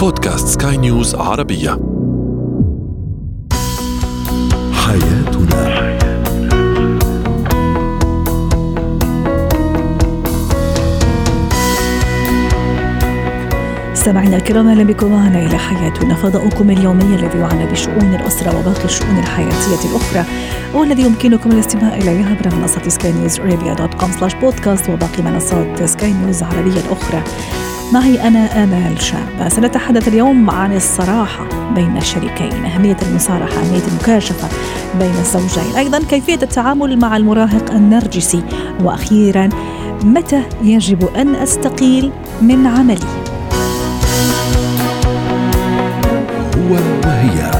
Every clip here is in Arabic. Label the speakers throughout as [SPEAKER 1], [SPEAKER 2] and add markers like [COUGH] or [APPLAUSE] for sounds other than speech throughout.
[SPEAKER 1] بودكاست سكاي نيوز عربية. حياتنا.
[SPEAKER 2] سمعنا الكرام أهلا بكم معنا إلى حياتنا. فضاؤكم اليومي الذي يعنى بشؤون الأسرة وباقي الشؤون الحياتية الأخرى والذي يمكنكم الاستماع إليه عبر منصة Sky News Arabia dot com slash podcast وباقي منصات سكاي نيوز العربيه الأخرى. معي أنا آمال شابه سنتحدث اليوم عن الصراحة بين الشريكين أهمية المصارحة أهمية المكاشفة بين الزوجين. أيضا كيفية التعامل مع المراهق النرجسي. وأخيرا متى يجب أن أستقيل من عملي؟
[SPEAKER 1] هو وهي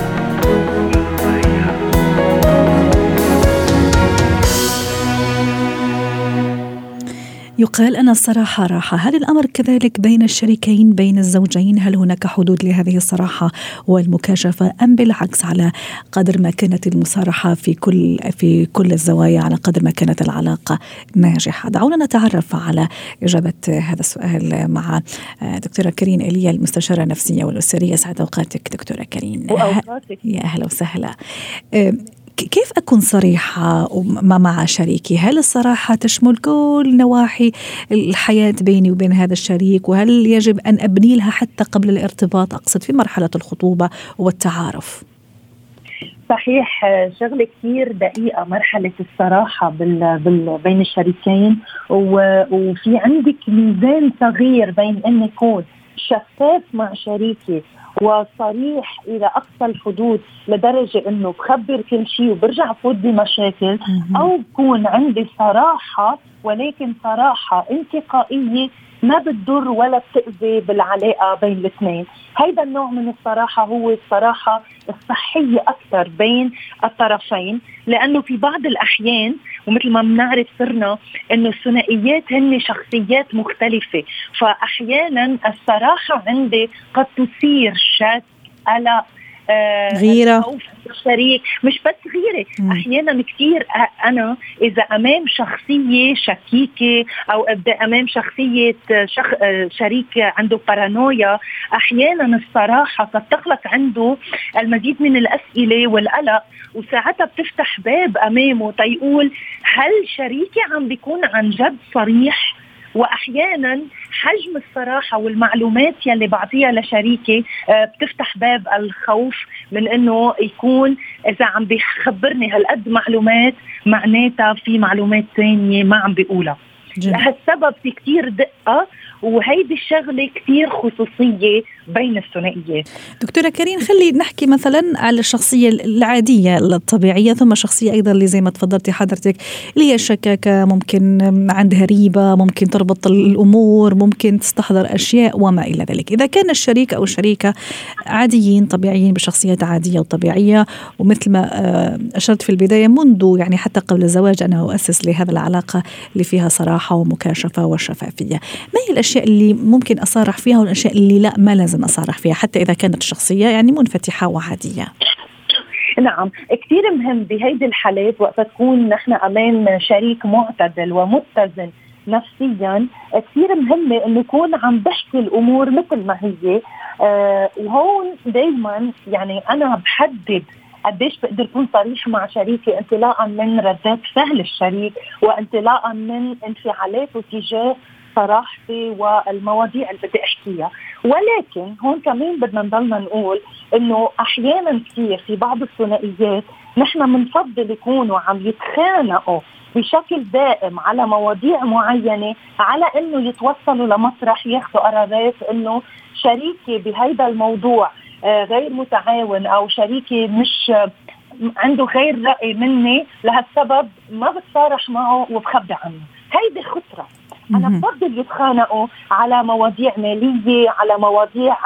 [SPEAKER 2] يقال أن الصراحة راحة. هل الأمر كذلك بين الشريكين بين الزوجين؟ هل هناك حدود لهذه الصراحة والمكاشفة أم بالعكس على قدر ما كانت المصارحة في كل في كل الزوايا على قدر ما كانت العلاقة ناجحة؟ دعونا نتعرف على إجابة هذا السؤال مع دكتورة كريم إيليا المستشارة النفسية والأسرية. سعد أوقاتك دكتورة كريم.
[SPEAKER 3] وأوقاتك.
[SPEAKER 2] يا أهلا وسهلا. كيف أكون صريحة مع شريكي؟ هل الصراحة تشمل كل نواحي الحياة بيني وبين هذا الشريك؟ وهل يجب أن أبني لها حتى قبل الارتباط؟ أقصد في مرحلة الخطوبة والتعارف.
[SPEAKER 3] صحيح شغلة كثير دقيقه مرحلة الصراحة بال... بال... بين الشريكين. وفي عندك ميزان صغير بين اني اكون شفاف مع شريكي وصريح إلى أقصى الحدود لدرجة إنه بخبر كل شيء وبرجع فوت بمشاكل أو بكون عندي صراحة ولكن صراحة انتقائية ما بتضر ولا بتأذي بالعلاقة بين الاثنين. هيدا النوع من الصراحة هو الصراحة الصحية أكثر بين الطرفين لأنه في بعض الأحيان ومثل ما بنعرف صرنا إنه الثنائيات هن شخصيات مختلفة. فأحيانا الصراحة عندي قد تثير شك قلق
[SPEAKER 2] آه غيرة.
[SPEAKER 3] الشريك. مش بس غيرة. مم. أحيانا كثير أنا إذا أمام شخصية شكيكة أو أمام شخصية شخ... شريك عنده بارانويا أحيانا الصراحة قد تخلق عنده المزيد من الأسئلة والقلق وساعتها بتفتح باب أمامه تيقول هل شريكي عم بيكون عن جد صريح؟ وأحيانا حجم الصراحة والمعلومات يلي بعطيها لشريكي بتفتح باب الخوف من إنه يكون إذا عم بيخبرني هالقد معلومات معناتها في معلومات ثانية ما عم بيقولها. لهالسبب في كتير دقة وهيدي الشغلة كتير خصوصية بين الثنائيات
[SPEAKER 2] دكتورة كريم خلي نحكي مثلا على الشخصية العادية الطبيعية ثم شخصية أيضا اللي زي ما تفضلتي حضرتك اللي هي الشكاكة ممكن عندها ريبة ممكن تربط الأمور ممكن تستحضر أشياء وما إلى ذلك. إذا كان الشريك أو الشريكة عاديين طبيعيين بشخصيات عادية وطبيعية ومثل ما أشرت في البداية منذ يعني حتى قبل الزواج أنا أؤسس لهذا العلاقة اللي فيها صراحة ومكاشفة وشفافية. ما هي الأشياء اللي ممكن أصارح فيها والأشياء اللي لا ما لازم أصارح فيها حتى إذا كانت الشخصية يعني منفتحة وعادية.
[SPEAKER 3] نعم. كثير مهم بهيدي الحالات وقت تكون نحن امام شريك معتدل ومتزن نفسيا كثير مهمه إنه يكون عم بحكي الأمور مثل ما هي. آه وهون دائما يعني أنا بحدد قديش بقدر أكون صريح مع شريكي انطلاقا من ردات فعل الشريك وانطلاقا من انفعالاته تجاه صراحتي والمواضيع اللي بدي أحكيها. ولكن هون كمان بدنا نضلنا نقول إنه أحيانا كثير في بعض الثنائيات نحن بنفضل يكونوا عم يتخانقوا بشكل دائم على مواضيع معينة على إنه يتوصلوا لمسرح ياخذوا قرارات إنه شريكي بهيدا الموضوع غير متعاون أو شريكي مش عنده غير رأي مني لهالسبب ما بتصارح معه وبخبي عنه. هيدي خطرة. أنا بفضل يتخانقوا على مواضيع مالية على مواضيع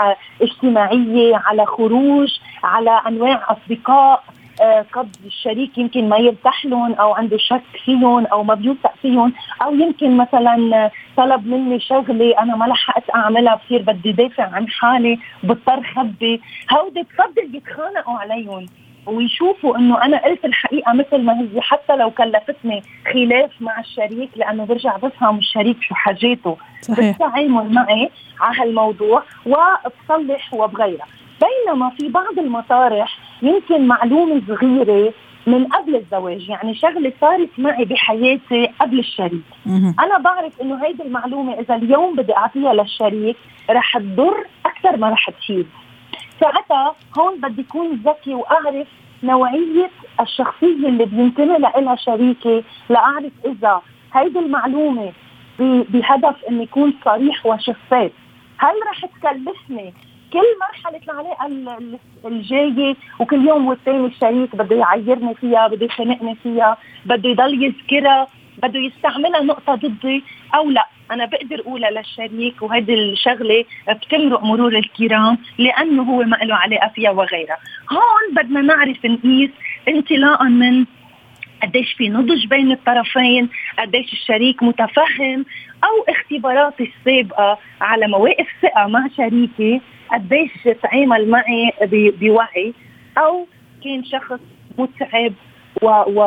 [SPEAKER 3] اجتماعية على خروج على أنواع أصدقاء آه قد الشريك يمكن ما يرتاح لهم أو عنده شك فيهم أو ما بيوثق فيهم أو يمكن مثلا طلب مني شغلة أنا ما لحقت أعملها بصير بدي دافع عن حالي بضطر خبي. هودي بفضل يتخانقوا عليهم. ويشوفوا إنه أنا قلت الحقيقة مثل ما هي حتى لو كلفتني خلاف مع الشريك لأنه برجع بفهم الشريك شو حاجاته. بالتعامل معي على هالموضوع وبصلح وبغيرها بينما في بعض المطارح يمكن معلومة صغيرة من قبل الزواج يعني شغلة صارت معي بحياتي قبل الشريك. أنا بعرف إنه هيدي المعلومة إذا اليوم بدي أعطيها للشريك رح تضر أكثر ما رح تفيد. ساعتها هون بدي أكون ذكي وأعرف نوعية الشخصية اللي بينتمي لها شريكي لأعرف إذا هيدي المعلومة بهدف إني يكون صريح وشفاف هل رح تكلفني كل مرحلة العلاقه الجاية وكل يوم والتاني الشريك بده يعيرني فيها بده يخنقني فيها بده يضل يذكرها؟ بده يستعملها نقطة ضدي أو لا. أنا بقدر أقولها للشريك وهيدي الشغلة بتمرق مرور الكرام لأنه هو ما له علاقة فيها وغيرها. هون بدنا نعرف نقيس انطلاقا من قديش في نضج بين الطرفين قديش الشريك متفهم أو اختباراتي السابقة على مواقف ثقة مع شريكي قديش تعامل معي بوعي أو كان شخص متعب و و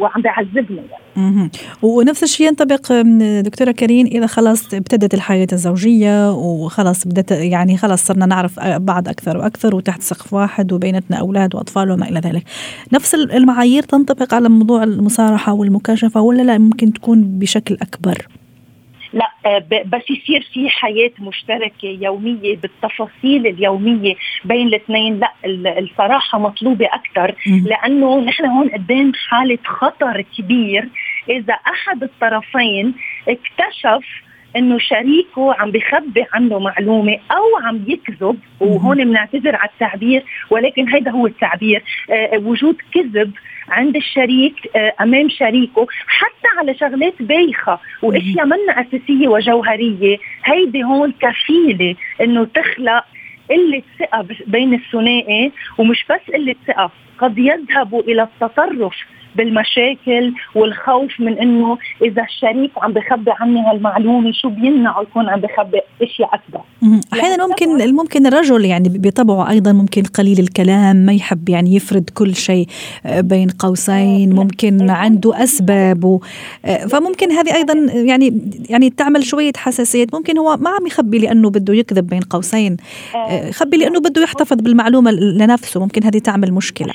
[SPEAKER 3] وعم بيعذبني
[SPEAKER 2] يعني. ونفس الشيء ينطبق دكتورة كريم إذا خلاص ابتدت الحياة الزوجية وخلاص بدت يعني خلاص صرنا نعرف بعض أكثر وأكثر وتحت سقف واحد وبينتنا أولاد وأطفال وما إلى ذلك نفس المعايير تنطبق على موضوع المصارحة والمكاشفة ولا لا ممكن تكون بشكل أكبر؟
[SPEAKER 3] آه، بس يصير في حياة مشتركة يومية بالتفاصيل اليومية بين الاثنين. لا الصراحة مطلوبة أكثر لأنه نحن هون قدام حالة خطر كبير. إذا أحد الطرفين اكتشف إنه شريكه عم بخبي عنه معلومة أو عم يكذب وهون بنعتذر على التعبير ولكن هذا هو التعبير. آه وجود كذب عند الشريك آه أمام شريكه حتى على شغلات بايخة وأشياء منا اساسيه وجوهرية هيدي هون كفيلة إنه تخلق قلة ثقة بين الثنائي ومش بس قلة ثقة قد يذهبوا إلى التطرف بالمشاكل والخوف من إنه إذا الشريك عم بخبي عني هالمعلومة شو بيمنعه يكون عم بخبي اشياء أكبر؟
[SPEAKER 2] أحيانا ممكن ممكن الرجل يعني بطبعه أيضا ممكن قليل الكلام ما يحب يعني يفرد كل شيء آه، بين قوسين ممكن عنده أسباب آه، فممكن هذه أيضا يعني يعني تعمل شوية حساسيات ممكن هو ما عم يخبي لأنه بده يكذب بين قوسين. آه، يخبي لأنه بده يحتفظ بالمعلومة لنفسه. ممكن هذه تعمل مشكلة.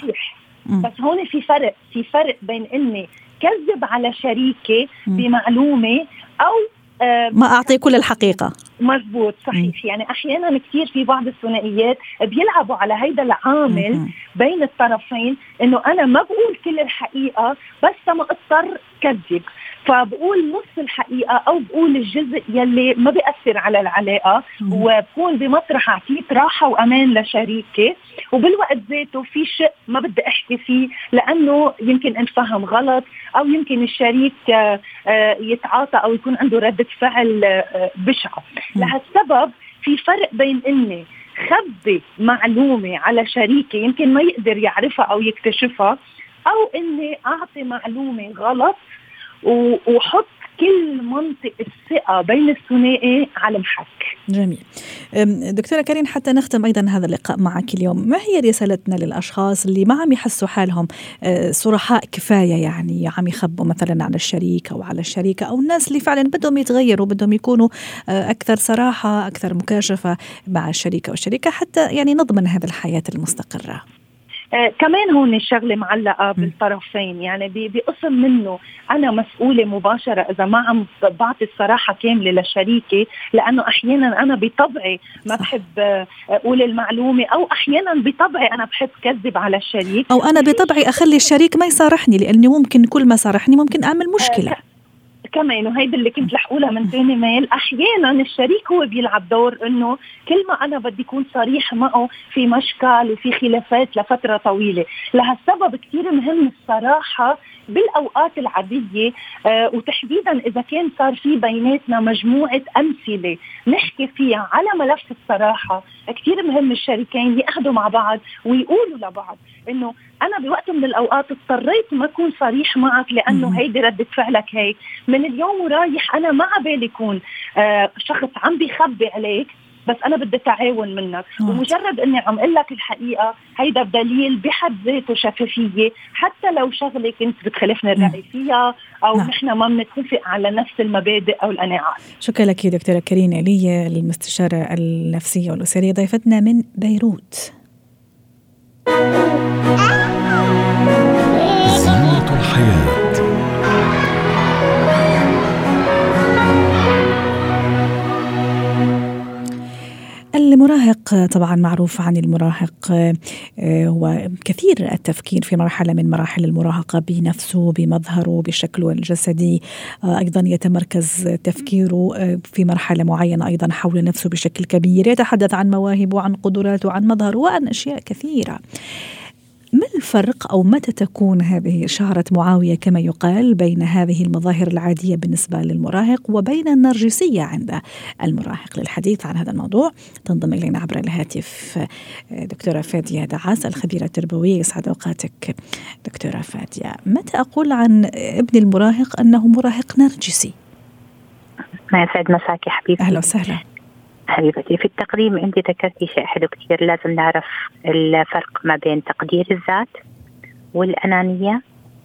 [SPEAKER 3] بس هون في فرق في فرق بين إني كذب على شريكي بمعلومة أو
[SPEAKER 2] آه ما أعطي كل الحقيقة.
[SPEAKER 3] مزبوط صحيح. يعني أحيانا كثير في بعض الثنائيات بيلعبوا على هيدا العامل. بين الطرفين إنه أنا ما بقول كل الحقيقة بس ما أضطر كذب. فبقول نص الحقيقة أو بقول الجزء يلي ما بيأثر على العلاقة وبكون بمطرح اعطيت راحة وأمان لشريكي. وبالوقت ذاته في شيء ما بدي أحكي فيه لأنه يمكن انفهم غلط أو يمكن الشريك آه، آه، يتعاطى أو يكون عنده ردة فعل آه، بشعة. لهالسبب في فرق بين إني خبي معلومة على شريكي يمكن ما يقدر يعرفها أو يكتشفها أو إني أعطي معلومة غلط وحط كل منطق الثقة بين الثنائي على محك.
[SPEAKER 2] جميل. دكتورة كريم حتى نختم أيضا هذا اللقاء معك اليوم. ما هي رسالتنا للأشخاص اللي ما عم يحسوا حالهم أه، صرحاء كفاية يعني عم يخبوا مثلا على الشريك أو على الشريكة أو الناس اللي فعلا بدهم يتغيروا بدهم يكونوا أه، أكثر صراحة أكثر مكاشفة مع الشريكة والشريكة حتى يعني نضمن هذه الحياة المستقرة.
[SPEAKER 3] آه كمان هون الشغلة معلقة بالطرفين. يعني بقسم منه أنا مسؤولة مباشرة إذا ما عم بعطي الصراحة كاملة لشريكي لأنه أحيانا أنا بطبعي ما بحب آه، أقول المعلومة أو أحيانا بطبعي أنا بحب كذب على الشريك.
[SPEAKER 2] أو أنا بطبعي أخلي الشريك ما يصارحني لأني ممكن كل ما صارحني ممكن أعمل مشكلة. آه
[SPEAKER 3] كمان وهيدي اللي كنت رح أقولها من ثاني ميل أحيانا الشريك هو بيلعب دور إنه كل ما أنا بدي أكون صريح معه في مشكل وفي خلافات لفترة طويلة. لهالسبب كثير مهم الصراحة بالأوقات العادية آه وتحديدا إذا كان صار في بيناتنا مجموعة أمثلة نحكي فيها على ملف الصراحة كثير مهم الشريكين يأخذوا مع بعض ويقولوا لبعض إنه أنا بوقت من الأوقات اضطريت ما أكون صريح معك لأنه هيدي ردة فعلك هيك من اليوم ورايح أنا ما عبالي يكون آه شخص عم بيخبي عليك بس أنا بدي تعاون منك.
[SPEAKER 2] آه.
[SPEAKER 3] ومجرد إني عم أقول لك الحقيقة هيدا دليل بحد ذاته شفافية. حتى لو شغلة كنت بتخالفني الرأي فيها أو
[SPEAKER 2] نعم.
[SPEAKER 3] نحن ما بنتفق على نفس المبادئ أو القناعات
[SPEAKER 2] شكرا لك دكتورة كريم علي المستشارة النفسية والأسرية. ضيفتنا من بيروت.
[SPEAKER 1] Aa!
[SPEAKER 2] المراهق طبعا معروف عن المراهق آه، هو كثير التفكير في مرحلة من مراحل المراهقة بنفسه بمظهره بشكله الجسدي آه، أيضا يتمركز تفكيره آه، في مرحلة معينة أيضا حول نفسه بشكل كبير يتحدث عن مواهبه وعن قدراته وعن مظهره وعن أشياء كثيرة. ما الفرق أو متى تكون هذه إشارة معاوية كما يقال بين هذه المظاهر العادية بالنسبة للمراهق وبين النرجسية عند المراهق للحديث عن هذا الموضوع؟ تنضم إلينا عبر الهاتف دكتورة فادية دعاس الخبيرة التربوية يسعد أوقاتك دكتورة فادية. متى أقول عن ابن المراهق أنه مراهق نرجسي؟
[SPEAKER 4] ما يسعد مساك يا حبيبتي
[SPEAKER 2] أهلا وسهلا.
[SPEAKER 4] حبيبتي في التقديم انت ذكرتي شيء حلو كثير لازم نعرف الفرق ما بين تقدير الذات والأنانية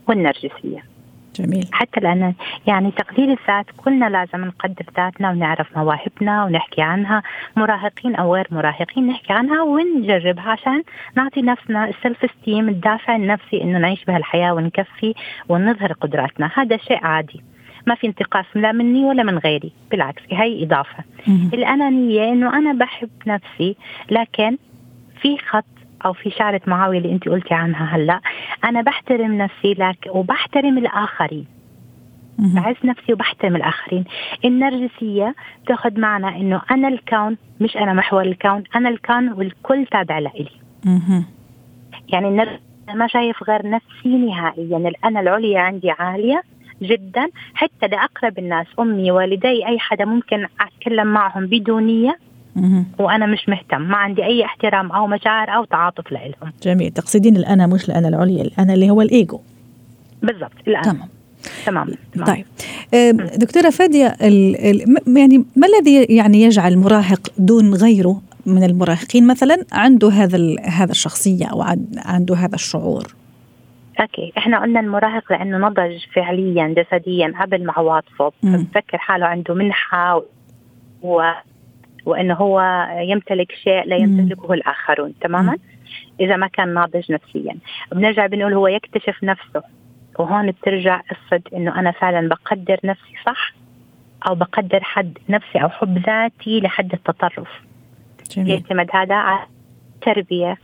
[SPEAKER 4] والنرجسية.
[SPEAKER 2] جميل.
[SPEAKER 4] حتى الأنا يعني تقدير الذات كلنا لازم نقدر ذاتنا ونعرف مواهبنا ونحكي عنها مراهقين أو غير مراهقين نحكي عنها ونجربها عشان نعطي نفسنا السلف ستيم الدافع النفسي إنه نعيش بهالحياة ونكفي ونظهر قدراتنا. هذا شيء عادي. ما في انتقاص لا مني ولا من غيري بالعكس هي إضافة. الأنانية إنه أنا بحب نفسي لكن في خط أو في شعرة معاوية اللي أنت قلتي عنها هلأ أنا بحترم نفسي لك وبحترم الآخرين
[SPEAKER 2] مهم.
[SPEAKER 4] بعز نفسي وبحترم الآخرين النرجسية تاخذ معنى إنه أنا الكون مش أنا محور الكون أنا الكون والكل تابع لإلي. يعني النرجسية ما شايف غير نفسي نهائيا الأنا العليا عندي عالية جدا. حتى لأقرب الناس أمي والدي أي حدا ممكن أتكلم معهم بدونية. وأنا مش مهتم. ما عندي أي احترام أو مشاعر أو تعاطف لهم
[SPEAKER 2] جميل. تقصدين الأنا مش الأنا العليا الأنا اللي هو الإيجو.
[SPEAKER 4] بالضبط. الآن
[SPEAKER 2] تمام.
[SPEAKER 4] تمام.
[SPEAKER 2] طيب. ال- م- يعني ما الذي يعني يجعل المراهق دون غيره من المراهقين؟ مثلا عنده هذا هذا الشخصية أو عن- عنده هذا الشعور.
[SPEAKER 4] أوكي. إحنا قلنا المراهق لأنه نضج فعليا جسديا قبل مع عواطفه. بفكر حاله عنده منحة و... و... وإنه هو يمتلك شيء لا يمتلكه الآخرون تماما؟ إذا ما كان ناضج نفسيا. بنرجع بنقول هو يكتشف نفسه. وهون بترجع قصة إنه أنا فعلا بقدر نفسي صح أو بقدر حد نفسي أو حب ذاتي لحد التطرف.
[SPEAKER 2] جميل.
[SPEAKER 4] يعتمد هذا على التربية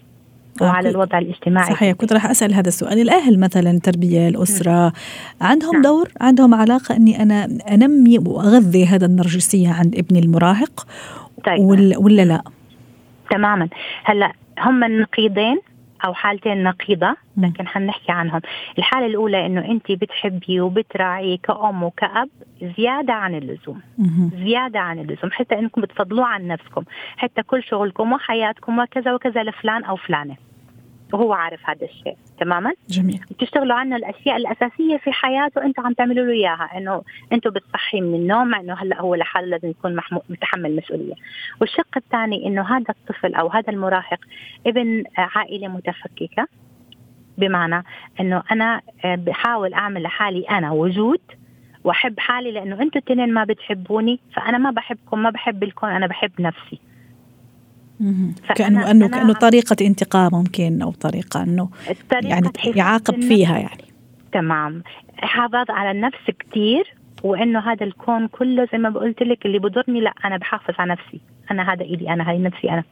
[SPEAKER 4] وعلى الوضع الاجتماعي.
[SPEAKER 2] صحيح كنت راح أسأل هذا السؤال. الأهل مثلا التربية الأسرة عندهم
[SPEAKER 4] نعم.
[SPEAKER 2] دور؟ عندهم علاقة أني أنا أنمي وأغذي هذا النرجسية عند ابني المراهق؟
[SPEAKER 4] طيب.
[SPEAKER 2] ولا, ولا لا؟
[SPEAKER 4] تماما. هلأ هم النقيضين أو حالتين نقيضة
[SPEAKER 2] مم.
[SPEAKER 4] لكن حنحكي عنهم. الحالة الأولى إنه أنت بتحبي وبتراعي كأم وكأب زيادة عن اللزوم. زيادة عن اللزوم. حتى إنكم بتفضلوه عن نفسكم. حتى كل شغلكم وحياتكم وكذا وكذا لفلان أو فلانة. وهو عارف هذا الشيء تماما؟
[SPEAKER 2] جميل.
[SPEAKER 4] بتشتغلوا عنه الأشياء الأساسية في حياته أنتم عم تعملوا له إياها إنه أنتم بتصحي من النوم مع إنه هلأ هو لحاله لازم يكون. متحمل مسؤولية. والشق الثاني إنه هذا الطفل أو هذا المراهق ابن عائلة متفككة بمعنى إنه أنا آه، بحاول أعمل لحالي أنا وجود وأحب حالي لأنه أنتم الاثنين ما بتحبوني فأنا ما بحبكم ما بحب الكون أنا بحب نفسي.
[SPEAKER 2] أنه
[SPEAKER 4] أنا-
[SPEAKER 2] كأنه طريقة انتقام ممكن طريقة أنه
[SPEAKER 4] الطريقة
[SPEAKER 2] يعني يعاقب فيها يعني.
[SPEAKER 4] تمام. حافظ على النفس كتير وإنه هذا الكون كله زي ما قلت لك اللي بضرني لا أنا بحافظ على نفسي. أنا هذا ايدي أنا هاي نفسي أنا.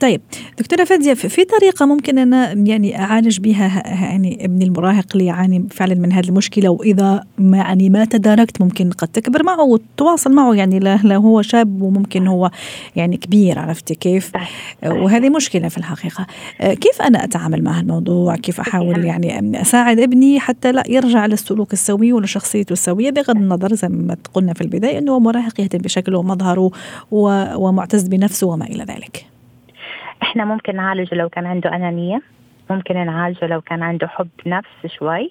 [SPEAKER 2] طيب دكتورة فادية في طريقة ممكن أنا يعني أعالج بها يعني ابني المراهق اللي يعاني فعلا من هذه المشكلة وإذا ما يعني ما تداركت ممكن قد تكبر معه وتواصل معه يعني لا, لا هو شاب وممكن هو يعني كبير عرفتي كيف. وهذه مشكلة في الحقيقة. آه، كيف أنا أتعامل مع الموضوع؟ كيف أحاول
[SPEAKER 4] أنا-
[SPEAKER 2] يعني أساعد ابني حتى لا يرجع للسلوك السوي ولشخصيته السوية؟ بغض النظر زي ما قلنا في البداية أنه هو مراهق يهتم بشكله ومظهره ومعتز بنفسه وما إلى ذلك.
[SPEAKER 4] إحنا ممكن نعالجه لو كان عنده أنانية ممكن نعالجه لو كان عنده حب نفس شوي.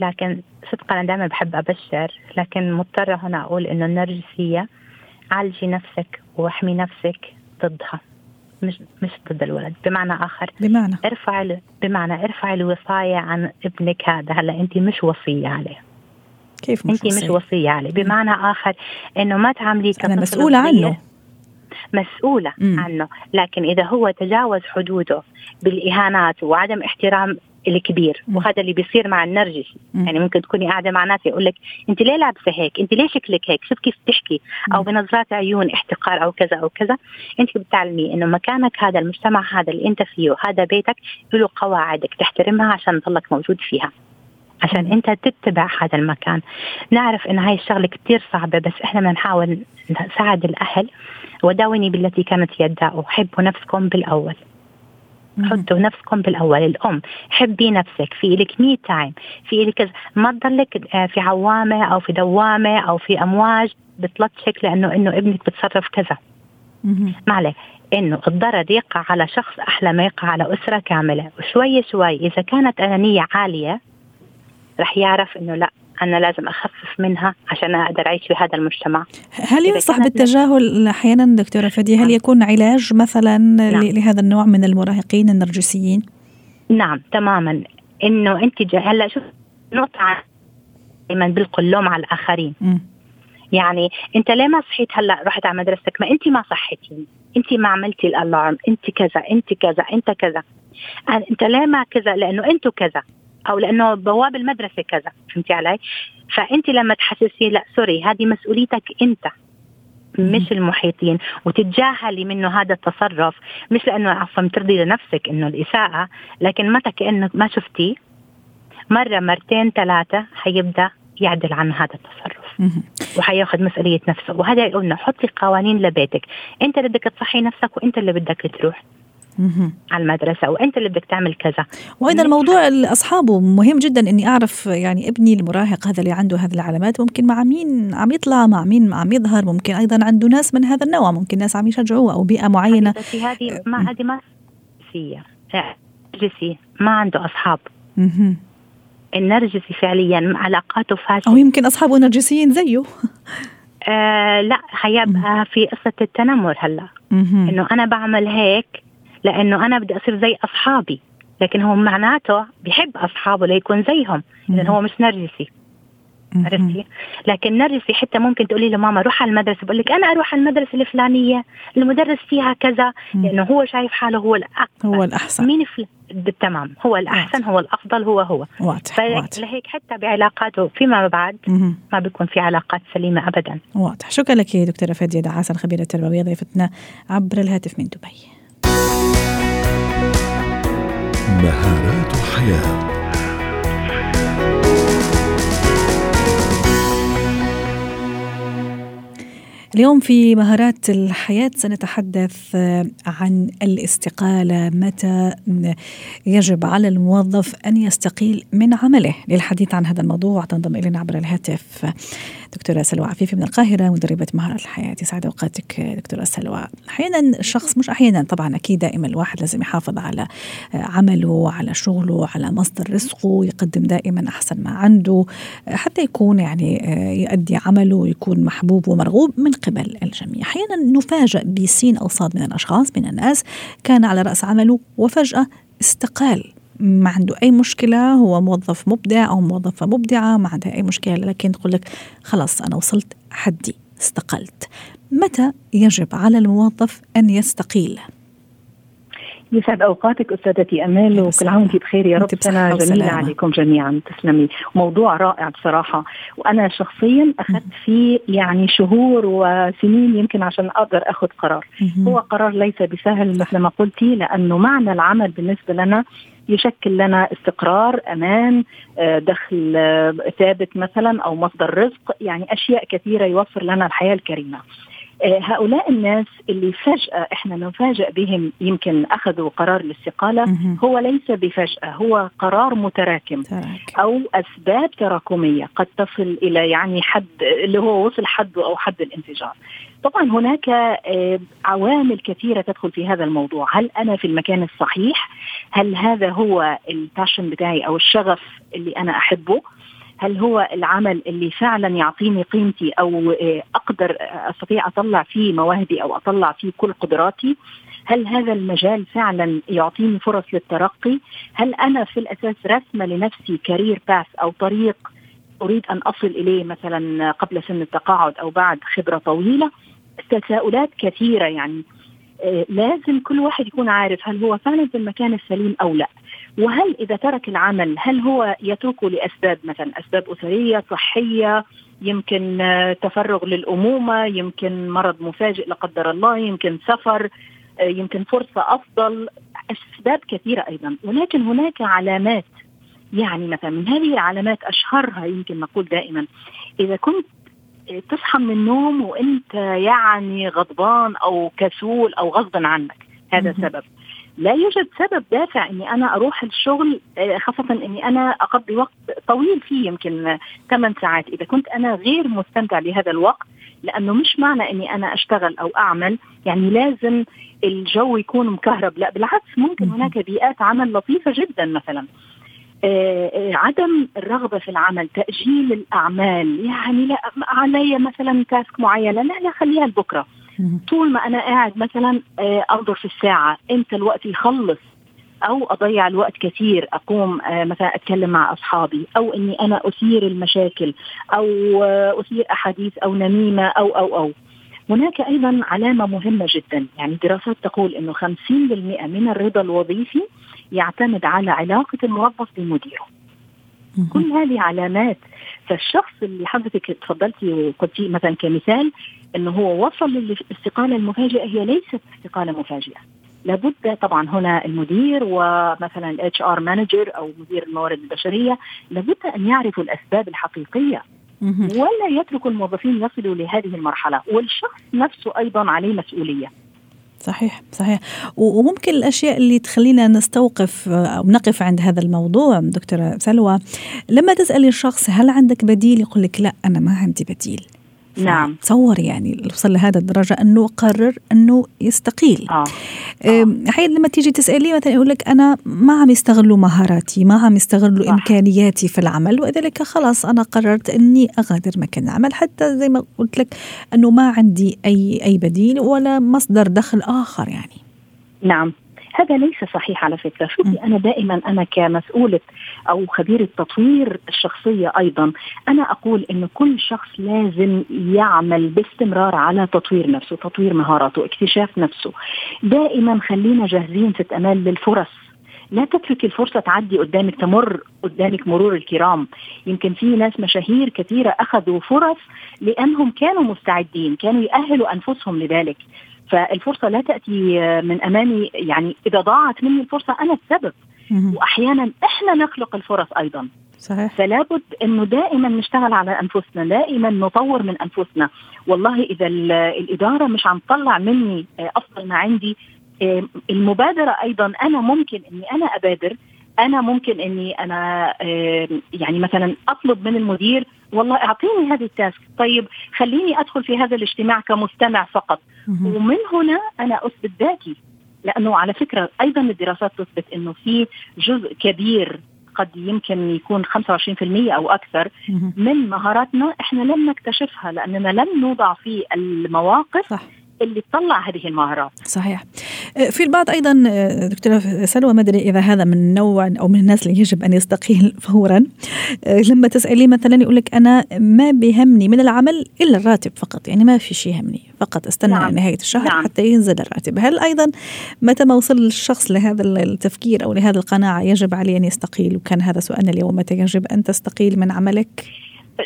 [SPEAKER 4] لكن صدقا أنا دائما بحب أبشر لكن مضطرة هنا أقول إنه النرجسية عالجي نفسك واحمي نفسك ضدها. مش مش ضد الولد بمعنى آخر.
[SPEAKER 2] بمعنى.
[SPEAKER 4] ارفع بمعنى ارفع الوصاية عن ابنك هذا. هلا أنت مش وصية عليه.
[SPEAKER 2] كيف
[SPEAKER 4] مش أنت وصية؟ مش وصية؟ عليه. بمعنى آخر إنه ما تعامليه
[SPEAKER 2] أنا مسؤولة عنه.
[SPEAKER 4] مسؤولة م. عنه. لكن إذا هو تجاوز حدوده بالإهانات وعدم احترام الكبير وهذا اللي بيصير مع النرجسي يعني ممكن تكوني قاعدة مع ناس يقول لك أنت ليه لابسة هيك؟ أنت ليه شكلك هيك؟ شوف كيف بتحكي أو بنظرات عيون احتقار أو كذا أو كذا. أنت بتعلمي إنه مكانك هذا المجتمع هذا اللي أنت فيه هذا بيتك له قواعدك تحترمها عشان تضلك موجود فيها. عشان انت تتبع هذا المكان. نعرف إن هاي الشغلة كثير صعبة بس إحنا بنحاول نساعد الأهل. وداوني بالتي كانت يداء حبوا نفسكم بالأول. حطوا نفسكم بالأول. الأم حبي نفسك. في لك مي تايم في لك كذا ما تضلك آه، في عوامة أو في دوامة أو في أمواج بتلطشك لأنه إنه ابنك بتصرف كذا. ما عليه إنه الضرر يقع على شخص أحلى ما يقع على أسرة كاملة. وشوي شوي إذا كانت انانيه عالية رح يعرف إنه لا أنا لازم أخفف منها عشان أقدر أعيش في هذا المجتمع.
[SPEAKER 2] هل ينصح بالتجاهل أحيانا دكتورة فدي هل نعم. يكون علاج مثلا نعم. لهذا النوع من المراهقين النرجسيين؟
[SPEAKER 4] نعم تماما. إنه أنت هلأ شوف نقطة دائما بلقوا اللوم على الآخرين. م. يعني أنت ليه ما صحيت؟ هلأ رحت على مدرستك. ما أنت ما صحيتيني أنت ما عملتي الألارم. أنت كذا أنت كذا أنت كذا. أنت ليه ما كذا؟ لأنه أنتوا كذا. أو لأنه بواب المدرسة كذا فهمتي علي؟ فانت لما تحسسي لا سوري هذه مسؤوليتك أنت مش المحيطين وتتجاهلي منه هذا التصرف مش لأنه عفوا ترضي لنفسك إنه الإساءة لكن متى كأنك ما شفتيه مرة مرتين ثلاثة حيبدأ يعدل عن هذا التصرف. وحياخذ مسؤولية نفسه. وهذا قلنا حطي قوانين لبيتك. أنت اللي بدك تصحي نفسك وأنت اللي بدك تروح. على المدرسة وأنت اللي بدك تعمل كذا.
[SPEAKER 2] وأيضا موضوع أصحابه مهم جدا إني أعرف يعني ابني المراهق هذا اللي عنده هذه العلامات ممكن مع مين عم يطلع مع مين عم يظهر ممكن أيضا عنده ناس من هذا النوع ممكن ناس عم يشجعوه أو بيئة معينة.
[SPEAKER 4] هذه ما هذه ما نرجسية. نرجسي ما عنده أصحاب. النرجسي فعليا علاقاته فاشلة.
[SPEAKER 2] أو يمكن أصحابه نرجسيين زيه.
[SPEAKER 4] آه لا حيبقى في قصة التنمر هلأ. إنه أنا بعمل هيك لأنه أنا بدي أصير زي أصحابي. لكن هو معناته بحب أصحابه ليكون زيهم. لأنه هو مش نرجسي. عرفتي؟ لكن نرجسي حتى ممكن تقولي له ماما روح على المدرسة. بقول لك أنا أروح على المدرسة الفلانية المدرس فيها كذا. لأنه هو شايف حاله هو الاحسن
[SPEAKER 2] هو الأحسن.
[SPEAKER 4] مين فل... بالتمام. هو الأحسن هو الأفضل هو هو.
[SPEAKER 2] واضح
[SPEAKER 4] لهيك حتى بعلاقاته فيما بعد ما بيكون في علاقات سليمة ابدا.
[SPEAKER 2] واضح. شكرا لك دكتورة فادية دعاسه الخبيرة التربوية ضيفتنا عبر الهاتف من دبي.
[SPEAKER 1] مهارات حياة.
[SPEAKER 2] اليوم في مهارات الحياة سنتحدث عن الاستقالة. متى يجب على الموظف أن يستقيل من عمله؟ للحديث عن هذا الموضوع تنضم إلينا عبر الهاتف. دكتورة سلوى عفيفي من القاهرة مدربة مهارات الحياة. يسعد أوقاتك دكتورة سلوى. أحيانا الشخص مش أحيانا طبعا أكيد دائما الواحد لازم يحافظ على عمله على شغله على مصدر رزقه يقدم دائما أحسن ما عنده حتى يكون يعني يؤدي عمله ويكون محبوب ومرغوب من قبل الجميع. أحيانا نفاجأ بسين أو صاد من الأشخاص من الناس. كان على رأس عمله وفجأة استقال. ما عنده أي مشكلة هو موظف مبدع أو موظفة مبدعة ما عندها أي مشكلة لكن تقول لك خلاص أنا وصلت حدي استقلت. متى يجب على الموظف أن يستقيل؟
[SPEAKER 5] يسعد أوقاتك أستاذتي أمال وكل عام وانت بخير يا رب. سنة جميلة عليكم جميعا. تسلمي. موضوع رائع بصراحة. وأنا شخصيا أخذت فيه يعني شهور وسنين يمكن عشان أقدر آخذ قرار. هو قرار ليس بسهل مثل ما قلتي لأنه معنى العمل بالنسبة لنا يشكل لنا استقرار أمان آه، دخل آه، ثابت مثلا أو مصدر رزق يعني أشياء كثيرة يوفر لنا الحياة الكريمة. هؤلاء الناس اللي فجأة إحنا نفاجأ بهم يمكن أخذوا قرار الاستقالة هو ليس بفجأة هو قرار متراكم أو أسباب تراكمية قد تصل إلى يعني حد اللي هو وصل حده أو حد الانفجار. طبعا هناك آه، عوامل كثيرة تدخل في هذا الموضوع. هل أنا في المكان الصحيح؟ هل هذا هو الباشن بتاعي أو الشغف اللي أنا أحبه؟ هل هو العمل اللي فعلا يعطيني قيمتي أو آه، أقدر أستطيع أطلع فيه مواهبي أو أطلع فيه كل قدراتي؟ هل هذا المجال فعلا يعطيني فرص للترقي؟ هل أنا في الأساس رسمة لنفسي كارير باث أو طريق أريد أن أصل إليه مثلا قبل سن التقاعد أو بعد خبرة طويلة؟ تساؤلات كثيرة يعني. آه، لازم كل واحد يكون عارف هل هو فعلا في المكان السليم أو لا. وهل إذا ترك العمل هل هو يتركه لأسباب مثلا أسباب أسرية صحية يمكن آه، تفرغ للأمومة يمكن مرض مفاجئ لا قدر الله يمكن سفر آه، يمكن فرصة أفضل أسباب كثيرة أيضا. ولكن هناك علامات يعني مثلا من هذه العلامات أشهرها يمكن نقول دائما إذا كنت تصحى من النوم وانت يعني غضبان أو كسول أو غصبا عنك. هذا سبب. لا يوجد سبب دافع إني أنا أروح الشغل آه، خاصة إني أنا أقضي وقت طويل فيه يمكن 8 ساعات. إذا كنت أنا غير مستمتع بهذا الوقت لأنه مش معنى إني أنا أشتغل أو أعمل. يعني لازم الجو يكون مكهرب. لا بالعكس ممكن هناك بيئات عمل لطيفة جدا مثلا. عدم الرغبة في العمل تأجيل الأعمال. يعني لا علي مثلا تاسك معينة لا لا خليها لبكرة. طول ما أنا قاعد مثلا آه، أنظر في الساعة. إمتى الوقت يخلص؟ أو أضيع الوقت كثير أقوم مثلا أتكلم مع أصحابي. أو إني أنا أثير المشاكل أو أثير أحاديث أو نميمة أو أو أو. هناك أيضا علامة مهمة جدا. يعني دراسات تقول إنه 50% من الرضا الوظيفي يعتمد على علاقة الموظف بمديره. كل هذه علامات فالشخص اللي حضرتك تفضلتي وقلتي مثلا كمثال إنه هو وصل للاستقالة المفاجئة هي ليست استقالة مفاجئة. لابد طبعا هنا المدير ومثلا ال HR manager أو مدير الموارد البشرية لابد أن يعرفوا الأسباب الحقيقية. ولا يترك الموظفين يصلوا لهذه المرحلة والشخص نفسه أيضا عليه مسؤولية.
[SPEAKER 2] صحيح صحيح. وممكن الأشياء اللي تخلينا نستوقف أو نقف عند هذا الموضوع دكتورة سلوى لما تسألي الشخص هل عندك بديل يقول لك لا أنا ما عندي بديل.
[SPEAKER 5] نعم.
[SPEAKER 2] تصور يعني وصل لهذا الدرجة أنه قرر أنه يستقيل. آه. أحيانا لما تيجي تسألي مثلا يقول لك أنا ما عم يستغلوا مهاراتي ما عم يستغلوا إمكانياتي في العمل وذلك خلاص أنا قررت أني أغادر مكان العمل. حتى زي ما قلت لك أنه ما عندي أي أي بديل ولا مصدر دخل آخر يعني.
[SPEAKER 5] نعم. هذا ليس صحيح على فكرة. شوفي أنا دائما أنا كمسؤولة أو خبيرة تطوير الشخصية أيضا أنا أقول إن كل شخص لازم يعمل باستمرار على تطوير نفسه تطوير مهاراته اكتشاف نفسه. دائما خلينا جاهزين ست أمان للفرص. لا تترك الفرصة تعدي قدامك تمر قدامك مرور الكرام. يمكن في ناس مشاهير كثيرة أخذوا فرص لأنهم كانوا مستعدين كانوا يأهلوا أنفسهم لذلك. فالفرصة لا تأتي من أمامي. يعني إذا ضاعت مني الفرصة أنا السبب. وأحيانا إحنا نخلق الفرص أيضا. صحيح. فلا بد إنه دائما نشتغل على أنفسنا دائما نطور من أنفسنا. والله إذا الإدارة مش عم تطلع مني أفضل ما عندي المبادرة أيضا أنا ممكن إني أنا أبادر. أنا ممكن إني أنا يعني مثلا أطلب من المدير والله أعطيني هذه التاسك طيب خليني أدخل في هذا الاجتماع كمستمع فقط. ومن هنا أنا أثبت ذاتي لأنه على فكرة أيضا الدراسات تثبت إنه في جزء كبير قد يمكن يكون 25% أو أكثر من مهاراتنا إحنا لم نكتشفها لأننا لم نوضع في المواقف صح. اللي تطلع هذه المهارات.
[SPEAKER 2] صحيح. في البعض أيضا دكتورة سلوى ما أدري إذا هذا من نوع أو من الناس اللي يجب أن يستقيل [LAUGHS] فورا. لما تساليه مثلا يقول لك أنا ما بيهمني من العمل إلا الراتب فقط يعني ما في شيء يهمني فقط استنى نعم. نهايه الشهر نعم. حتى ينزل الراتب. هل أيضا متى ما وصل الشخص لهذا التفكير أو لهذه القناعة يجب عليه أن يستقيل؟ وكان هذا سؤالنا اليوم متى يجب أن تستقيل من عملك؟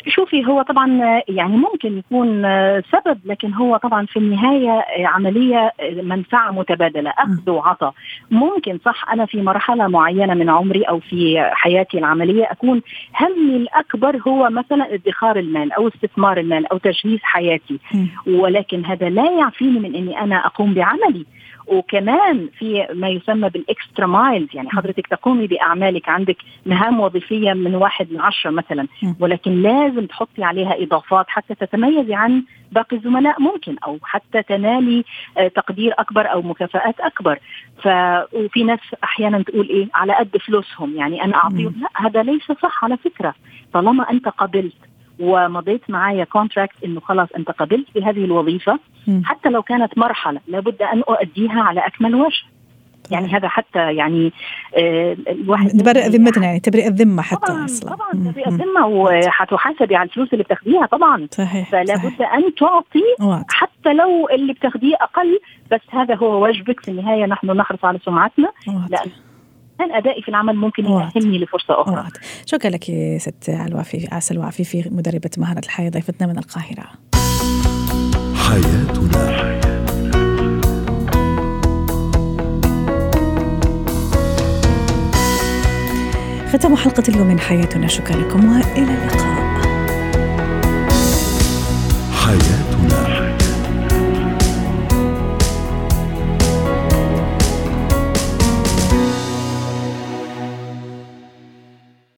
[SPEAKER 5] شوفي هو طبعا يعني ممكن يكون سبب لكن هو طبعا في النهاية عملية منفعة متبادلة أخذ وعطاء. ممكن صح أنا في مرحلة معينة من عمري أو في حياتي العملية أكون همي الأكبر هو مثلا ادخار المال أو استثمار المال أو تجهيز حياتي ولكن هذا لا يعفيني من إني أنا أقوم بعملي. وكمان في ما يسمى بالإكسترا مايلز يعني حضرتك تقومي بأعمالك عندك مهام وظيفية من واحد لعشرة مثلا ولكن لا لازم تحطي عليها إضافات حتى تتميزي عن باقي الزملاء ممكن أو حتى تنالي آه، تقدير أكبر أو مكافآت أكبر. ف وفي ناس أحيانا تقول إيه على قد فلوسهم يعني أنا أعطيهم لا هذا ليس صح على فكرة. طالما أنت قبلت ومضيت معايا كونتراكت إنه خلاص انت قبلت بهذه الوظيفة. حتى لو كانت مرحلة لابد أن أؤديها على أكمل وجه. يعني هذا حتى يعني
[SPEAKER 2] آه الواحد تبرئ ذمتنا يعني تبرئ الذمة حتى
[SPEAKER 5] طبعا أصلا. طبعا تبرئ الذمة وحتحاسبي على الفلوس اللي بتاخديها طبعا.
[SPEAKER 2] صحيح
[SPEAKER 5] فلا بد أن تعطي حتى لو اللي بتاخديه أقل بس هذا هو واجبك في النهاية نحن نحرص على سمعتنا. لأن كان ادائي في العمل ممكن يأهلني لفرصة أخرى.
[SPEAKER 2] وقت. شكرا لك ست الوافي عسل الوافي في مدربة مهارة الحياة ضيفتنا من القاهرة. حياتنا. ختام حلقة اليوم من حياتنا. شكرا لكم وإلى اللقاء. حياتنا.